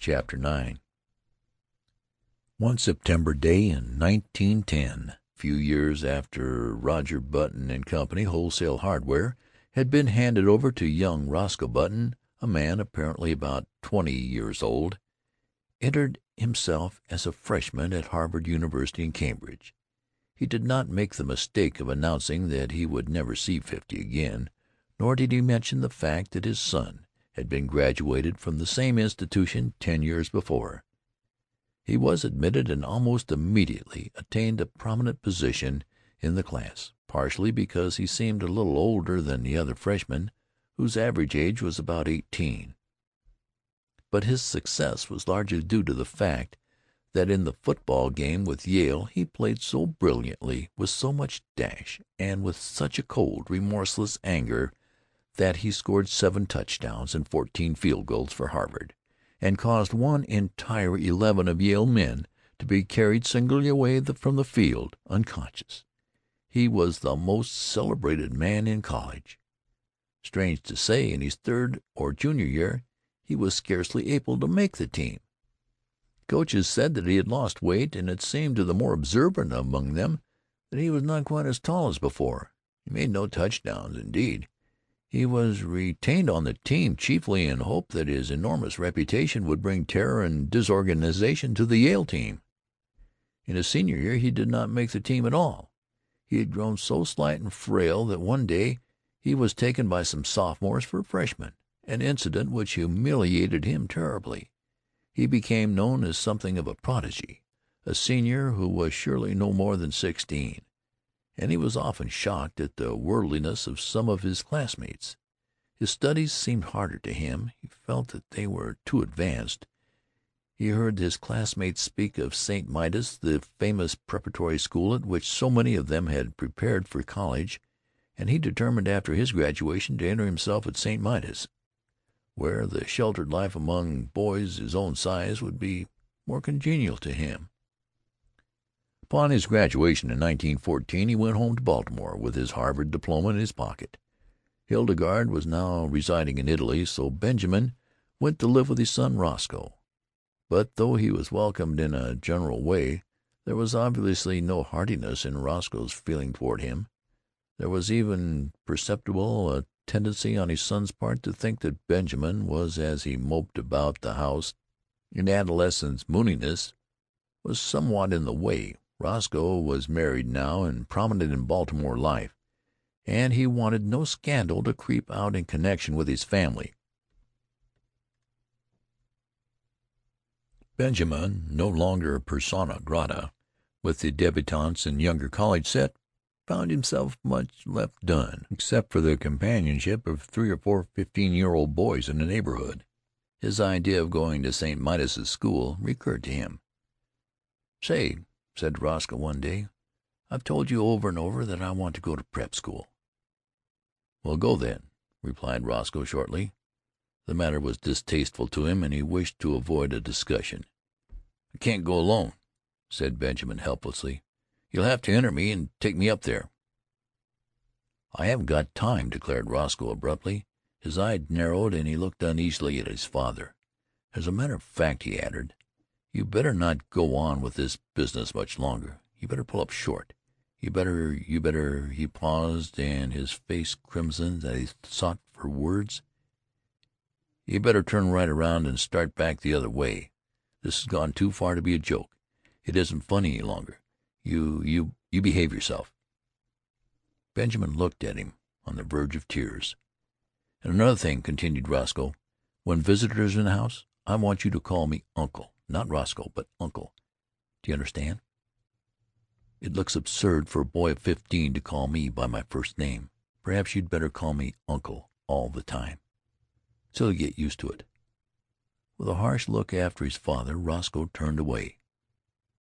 CHAPTER IX One September day in 1910, a few years after Roger Button & Co., Wholesale Hardware, had been handed over to young Roscoe Button, a man apparently about twenty years old, entered himself as a freshman at Harvard University in Cambridge. He did not make the mistake of announcing that he would never see fifty again, nor did he mention the fact that his son had been graduated from the same institution ten years before. He was admitted and almost immediately attained a prominent position in the class, partially because he seemed a little older than the other freshmen, whose average age was about eighteen. But his success was largely due to the fact that in the football game with Yale he played so brilliantly, with so much dash, and with such a cold, remorseless anger that he scored seven touchdowns and fourteen field goals for Harvard, and caused one entire eleven of Yale men to be carried singly away from the field, unconscious. He was the most celebrated man in college. Strange to say, in his third or junior year he was scarcely able to make the team. Coaches said that he had lost weight, and it seemed to the more observant among them that he was not quite as tall as before. He made no touchdowns. Indeed, he was retained on the team chiefly in hope that his enormous reputation would bring terror and disorganization to the Yale team. In his senior year he did not make the team at all. He had grown so slight and frail that one day he was taken by some sophomores for a freshman, an incident which humiliated him terribly. He became known as something of a prodigy, a senior who was surely no more than sixteen and he was often shocked at the worldliness of some of his classmates. His studies seemed harder to him. He felt that they were too advanced. He heard his classmates speak of St. Midas's, the famous preparatory school at which so many of them had prepared for college, and he determined after his graduation to enter himself at St. Midas's, where the sheltered life among boys his own size would be more congenial to him. Upon his graduation in 1914 he went home to Baltimore with his Harvard diploma in his pocket. Hildegarde was now residing in Italy, so Benjamin went to live with his son Roscoe. But though he was welcomed in a general way, there was obviously no heartiness in Roscoe's feeling toward him. There was even perceptible a tendency on his son's part to think that Benjamin was, as he moped about the house in adolescent mooniness, was somewhat in the way. Roscoe was married now and prominent in Baltimore life, and he wanted no scandal to creep out in connection with his family. Benjamin, no longer persona grata with the debutantes and younger college set, found himself much left done, except for the companionship of three or four fifteen-year-old boys in the neighborhood. His idea of going to St. Midas's school recurred to him. "Say, said Roscoe one day. "I've told you over and over that I want to go to prep school." "Well, go then," replied Roscoe shortly. The matter was distasteful to him, and he wished to avoid a discussion. "I can't go alone," said Benjamin helplessly. "You'll have to enter me and take me up there." "I haven't got time," declared Roscoe abruptly. His eyes narrowed, and he looked uneasily at his father. "As a matter of fact," he added. You better not go on with this business much longer. You better pull up short. You better you better He paused, and his face crimsoned as he sought for words. You better turn right around and start back the other way. This has gone too far to be a joke. It isn't funny any longer. You you you behave yourself." Benjamin looked at him, on the verge of tears. "And another thing," continued Roscoe. "When visitors are in the house, I want you to call me Uncle. Not Roscoe, but Uncle. Do you understand? It looks absurd for a boy of fifteen to call me by my first name. Perhaps you'd better call me Uncle all the time, till you get used to it." With a harsh look after his father, Roscoe turned away.